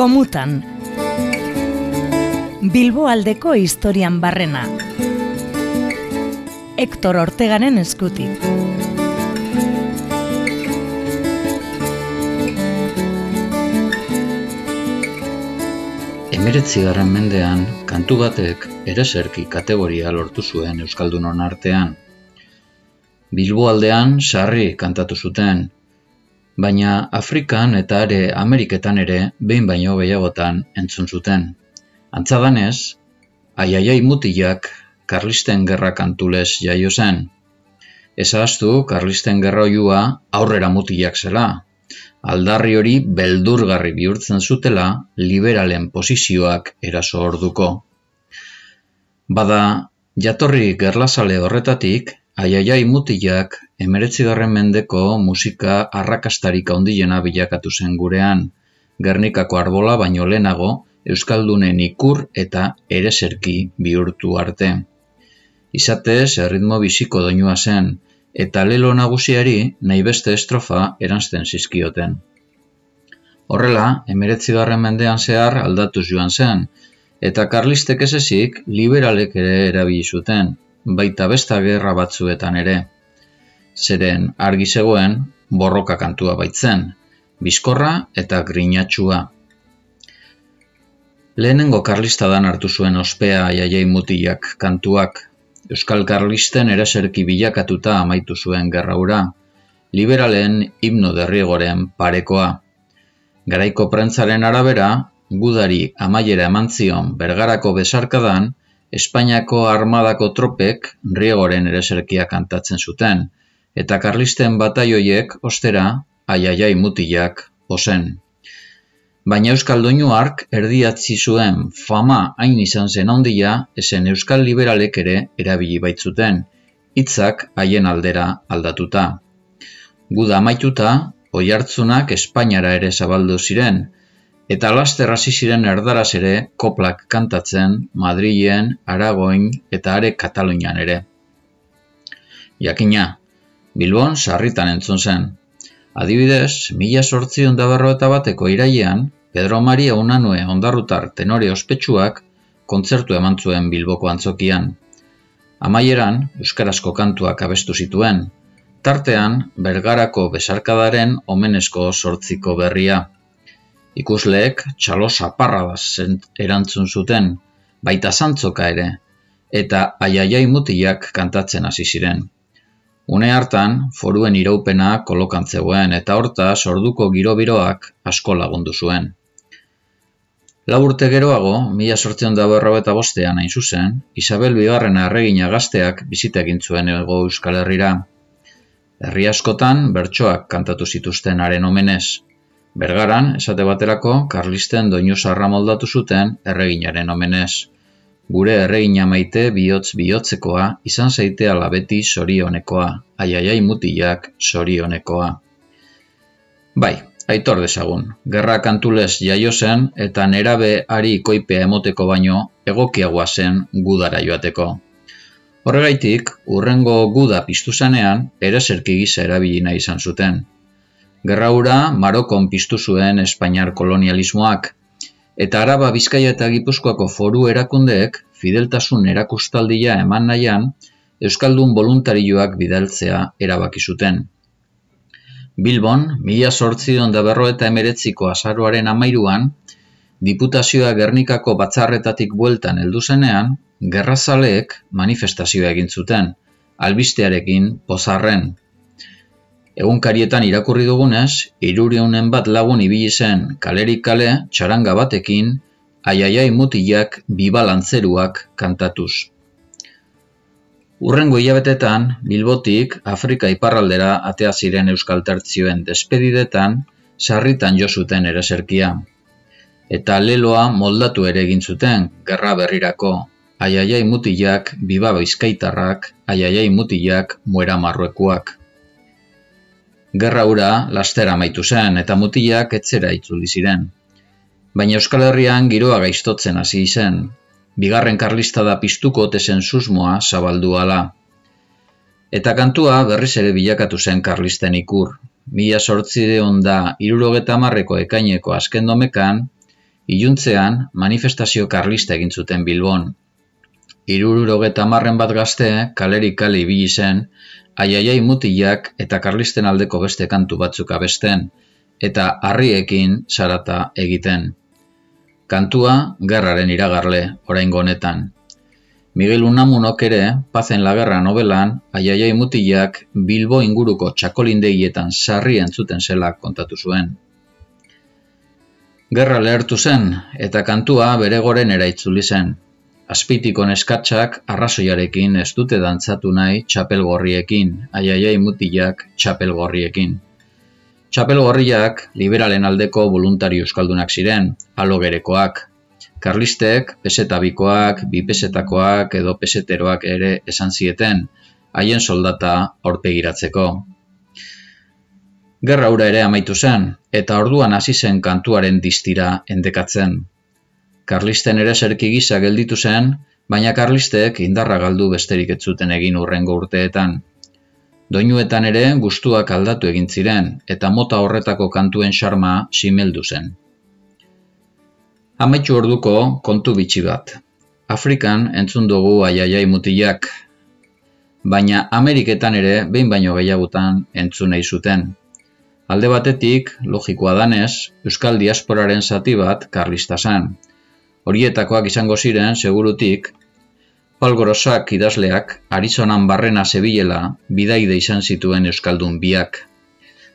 Gomutan. Bilbo aldeko historian barrena. Hector Ortegaren eskutik. Emeretzi garren mendean, kantu batek ereserki kategoria lortu zuen Euskaldunon artean. Bilbo aldean sarri kantatu zuten, baina Afrikan eta are Ameriketan ere behin baino gehiagotan entzun zuten. Antzadanez, aiaiai mutilak Karlisten gerra kantulez jaio zen. Ezaztu Karlisten gerra oiua aurrera mutilak zela. Aldarri hori beldurgarri bihurtzen zutela liberalen posizioak eraso orduko. Bada, jatorri gerlasale horretatik, aiaiai mutilak emeretzigarren mendeko musika arrakastarik handiena bilakatu zen gurean, Gernikako arbola baino lehenago Euskaldunen ikur eta ereserki bihurtu arte. Izatez, erritmo biziko doinua zen, eta lelo nagusiari nahi beste estrofa eranzten zizkioten. Horrela, emeretzigarren mendean zehar aldatuz joan zen, eta karlistek ezezik liberalek ere erabili zuten, baita besta gerra batzuetan ere zeren argi zegoen borroka kantua baitzen, bizkorra eta grinatxua. Lehenengo karlistadan hartu zuen ospea jaiei mutilak kantuak, Euskal Karlisten eraserki bilakatuta amaitu zuen gerraura, liberalen himno derrigoren parekoa. Garaiko prentzaren arabera, gudari amaiera eman zion bergarako besarkadan, Espainiako armadako tropek riegoren ereserkia kantatzen zuten, eta karlisten bataioiek ostera aiaiai mutilak ozen. Baina Euskal Doinuark erdiatzi zuen fama hain izan zen handia esen Euskal Liberalek ere erabili baitzuten, hitzak haien aldera aldatuta. Guda amaituta, oi hartzunak Espainiara ere zabaldu ziren, eta laster hasi ziren erdaraz ere koplak kantatzen Madrilen, Aragoin eta are Katalunian ere. Jakina, Bilbon sarritan entzun zen. Adibidez, mila sortzi ondabarro eta bateko irailean, Pedro Maria Unanue ondarrutar tenore ospetsuak kontzertu eman zuen Bilboko antzokian. Amaieran, Euskarazko kantuak abestu zituen, tartean, Bergarako besarkadaren omenezko sortziko berria. Ikusleek txalo saparra erantzun zuten, baita zantzoka ere, eta aiaiai mutilak kantatzen hasi ziren. Une hartan, foruen iraupena kolokan zegoen eta horta sorduko girobiroak asko lagundu zuen. Lau urte geroago, mila sortzion da berro eta bostean hain zuzen, Isabel Bigarren erregina gazteak bizita egin zuen ego Euskal Herrira. Herri askotan, bertsoak kantatu zituzten haren omenez. Bergaran, esate baterako, Karlisten doinu sarra moldatu zuten erreginaren omenez gure erregina maite bihotz bihotzekoa, izan zaite alabeti sorionekoa, aiaiai mutilak sorionekoa. Bai, aitor dezagun, gerra kantulez jaio zen eta nerabe ari koipea emoteko baino egokiagoa zen gudara joateko. Horregaitik, urrengo guda piztu zanean, ere zerki gisa erabilina izan zuten. Gerra hura Marokon piztu zuen Espainiar kolonialismoak, eta Araba Bizkaia eta Gipuzkoako foru erakundeek fideltasun erakustaldia eman nahian Euskaldun voluntarioak bidaltzea erabaki zuten. Bilbon, mila sortzi da berro eta emeretziko azaroaren amairuan, Diputazioa Gernikako batzarretatik bueltan heldu zenean, gerrazaleek manifestazioa egin zuten, albistearekin pozarren Egunkarietan irakurri dugunez, iruriunen bat lagun ibili zen kalerik kale txaranga batekin, aiaiai mutilak bibalantzeruak kantatuz. Urrengo hilabetetan, Bilbotik Afrika iparraldera atea ziren Euskal Tertzioen despedidetan, sarritan jo zuten ereserkia. Eta leloa moldatu ere egin zuten, gerra berrirako, aiaiai mutilak, biba bizkaitarrak, aiaiai mutilak, muera marruekuak. Gerra hura lastera amaitu zen eta mutilak etzera itzuli ziren. Baina Euskal Herrian giroa gaiztotzen hasi zen. Bigarren karlista da piztuko tezen susmoa zabaldu ala. Eta kantua berriz ere bilakatu zen karlisten ikur. Mila sortzi da irurogeta marreko ekaineko azken domekan, Iluntzean, manifestazio karlista egin zuten Bilbon. Irururogeta marren bat gazte, kalerik kale ibili zen, aiaiai mutilak eta karlisten aldeko beste kantu batzuk abesten, eta harriekin sarata egiten. Kantua, gerraren iragarle, orain honetan. Miguel Unamunok ere, Pazen la Guerra novelan, aiaiai mutilak Bilbo inguruko txakolindeietan sarri entzuten zela kontatu zuen. Gerra lehertu zen, eta kantua bere goren eraitzuli zen. Azpitiko neskatxak arrazoiarekin ez dute dantzatu nahi txapelgorriekin, aiaiai mutilak txapelgorriekin. Txapelgorriak liberalen aldeko voluntari euskaldunak ziren, alogerekoak. Karlistek, pesetabikoak, bipesetakoak edo peseteroak ere esan zieten, haien soldata horpegiratzeko. Gerra ura ere amaitu zen, eta orduan hasi zen kantuaren distira endekatzen. Karlisten ere zerki gisa gelditu zen, baina karlistek indarra galdu besterik ez zuten egin urrengo urteetan. Doinuetan ere gustuak aldatu egin ziren, eta mota horretako kantuen xarma simeldu zen. Amaitxu orduko kontu bitxi bat. Afrikan entzun dugu aiaiai mutilak, baina Ameriketan ere behin baino gehiagutan entzun nahi zuten. Alde batetik, logikoa danez, Euskal Diasporaren zati bat karlista zen. Horietakoak izango ziren, segurutik, Palgorosak idazleak, Arizonan barrena zebilela, bidaide izan zituen Euskaldun biak.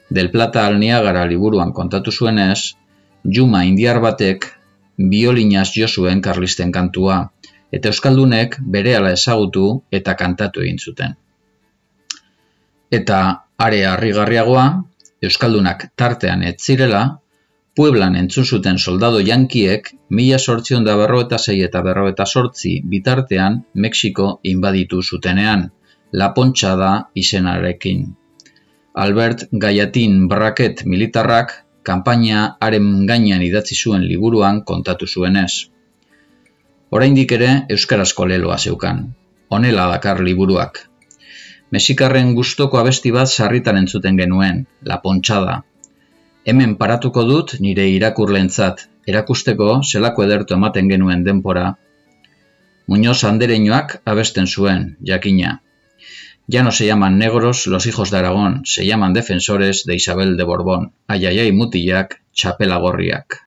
Del Plata Alniagara liburuan kontatu zuenez, Juma indiar batek, biolinaz jo zuen karlisten kantua, eta Euskaldunek berehala ezagutu eta kantatu egin zuten. Eta are harrigarriagoa, Euskaldunak tartean ez zirela, Pueblan entzun zuten soldado jankiek mila sortzion da berro eta zei eta berro eta sortzi bitartean Mexiko inbaditu zutenean, La da izenarekin. Albert Gaiatin Braket militarrak kanpaina haren gainean idatzi zuen liburuan kontatu zuenez. Oraindik ere euskarazko leloa zeukan. Honela dakar liburuak. Mexikarren gustoko abesti bat sarritan entzuten genuen, La Ponchada. Hemen paratuko dut nire irakurlentzat, erakusteko zelako edertu ematen genuen denpora. Muñoz andereñoak abesten zuen, jakina. Ya no se llaman negros los hijos de Aragón, se llaman defensores de Isabel de Borbón. Aiaiai mutilak, txapela gorriak.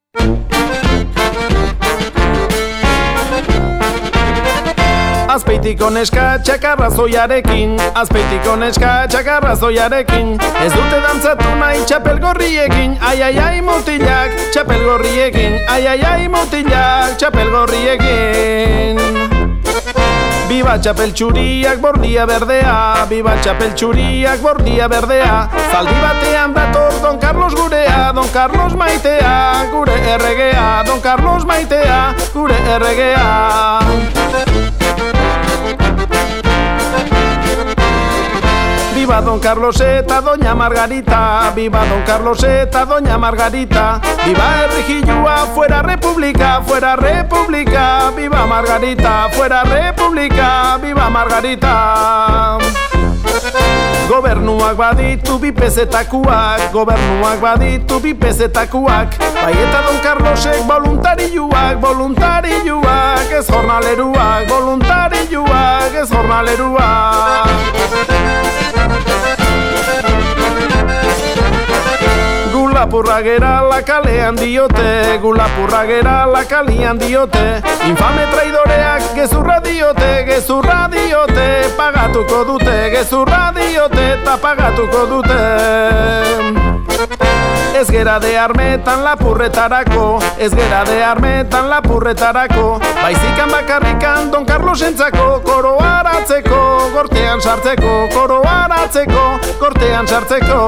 Azpeitiko neska txakarra zoiarekin Azpeitiko neska txakarra zoiarekin Ez dute dantzatu nahi txapel gorriekin. Ai ai ai mutilak txapel gorriekin. Ai ai ai mutilak txapel gorriekin. Biba txapel txuriak bordia berdea. Biba txapel txuriak bordia berdea. Zaldi batean dator Don Carlos gurea. Don Carlos maitea Gure erregea. Don Carlos maitea Gure erregea Viva Don Carlos eta Doña Margarita. Viva Don Carlos eta Doña Margarita. Viva Errijillua, fuera República, fuera República. Viva Margarita, fuera República. Viva Margarita. Gobernuak baditu bi pezetakuak Gobernuak baditu bi pezetakuak Bai eta Don Carlosek voluntarioak Voluntarioak ez jornaleruak Voluntarioak ez jornaleruak Gulapurra gera la kalean diote Gulapurra gera la kalean diote Infame traidoreak gezurra diote Gezurra diote Pagatuko dute Gezurra diote Eta pagatuko dute. Ez gera de armetan lapurretarako Ez gera de armetan lapurretarako. Baizikan bakarrikan Don Carlos entzako Koro haratzeko Gortean sartzeko Koro haratzeko Gortean sartzeko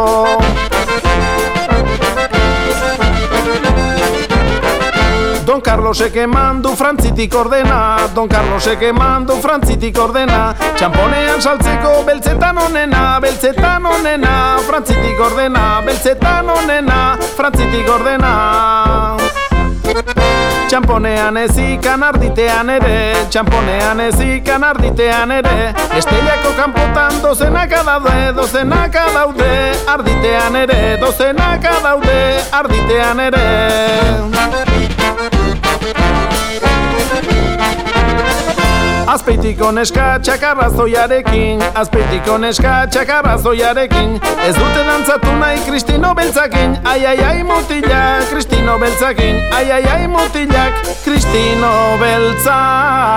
Don Carlosek eman du frantzitik ordena Don Carlosek eman du frantzitik ordena. Txamponean saltzeko beltzetan onena Beltzetan onena. Frantzitik ordena Beltzetan onena Frantzitik ordena Txamponean ezikan arditean ere Txamponean ezikan arditean ere. Estelako kanpotan dozenaka daude Dozenaka daude Arditean ere Dozenaka daude Arditean ere Arditean ere. Azpeitiko neska txakarrazoiarekin Azpeitiko neska txakarrazoiarekin Ez dute dantzatu nahi Kristino beltzakin. Ai ai ai mutilak Kristino beltzakin. Ai ai ai mutilak Kristino beltzakin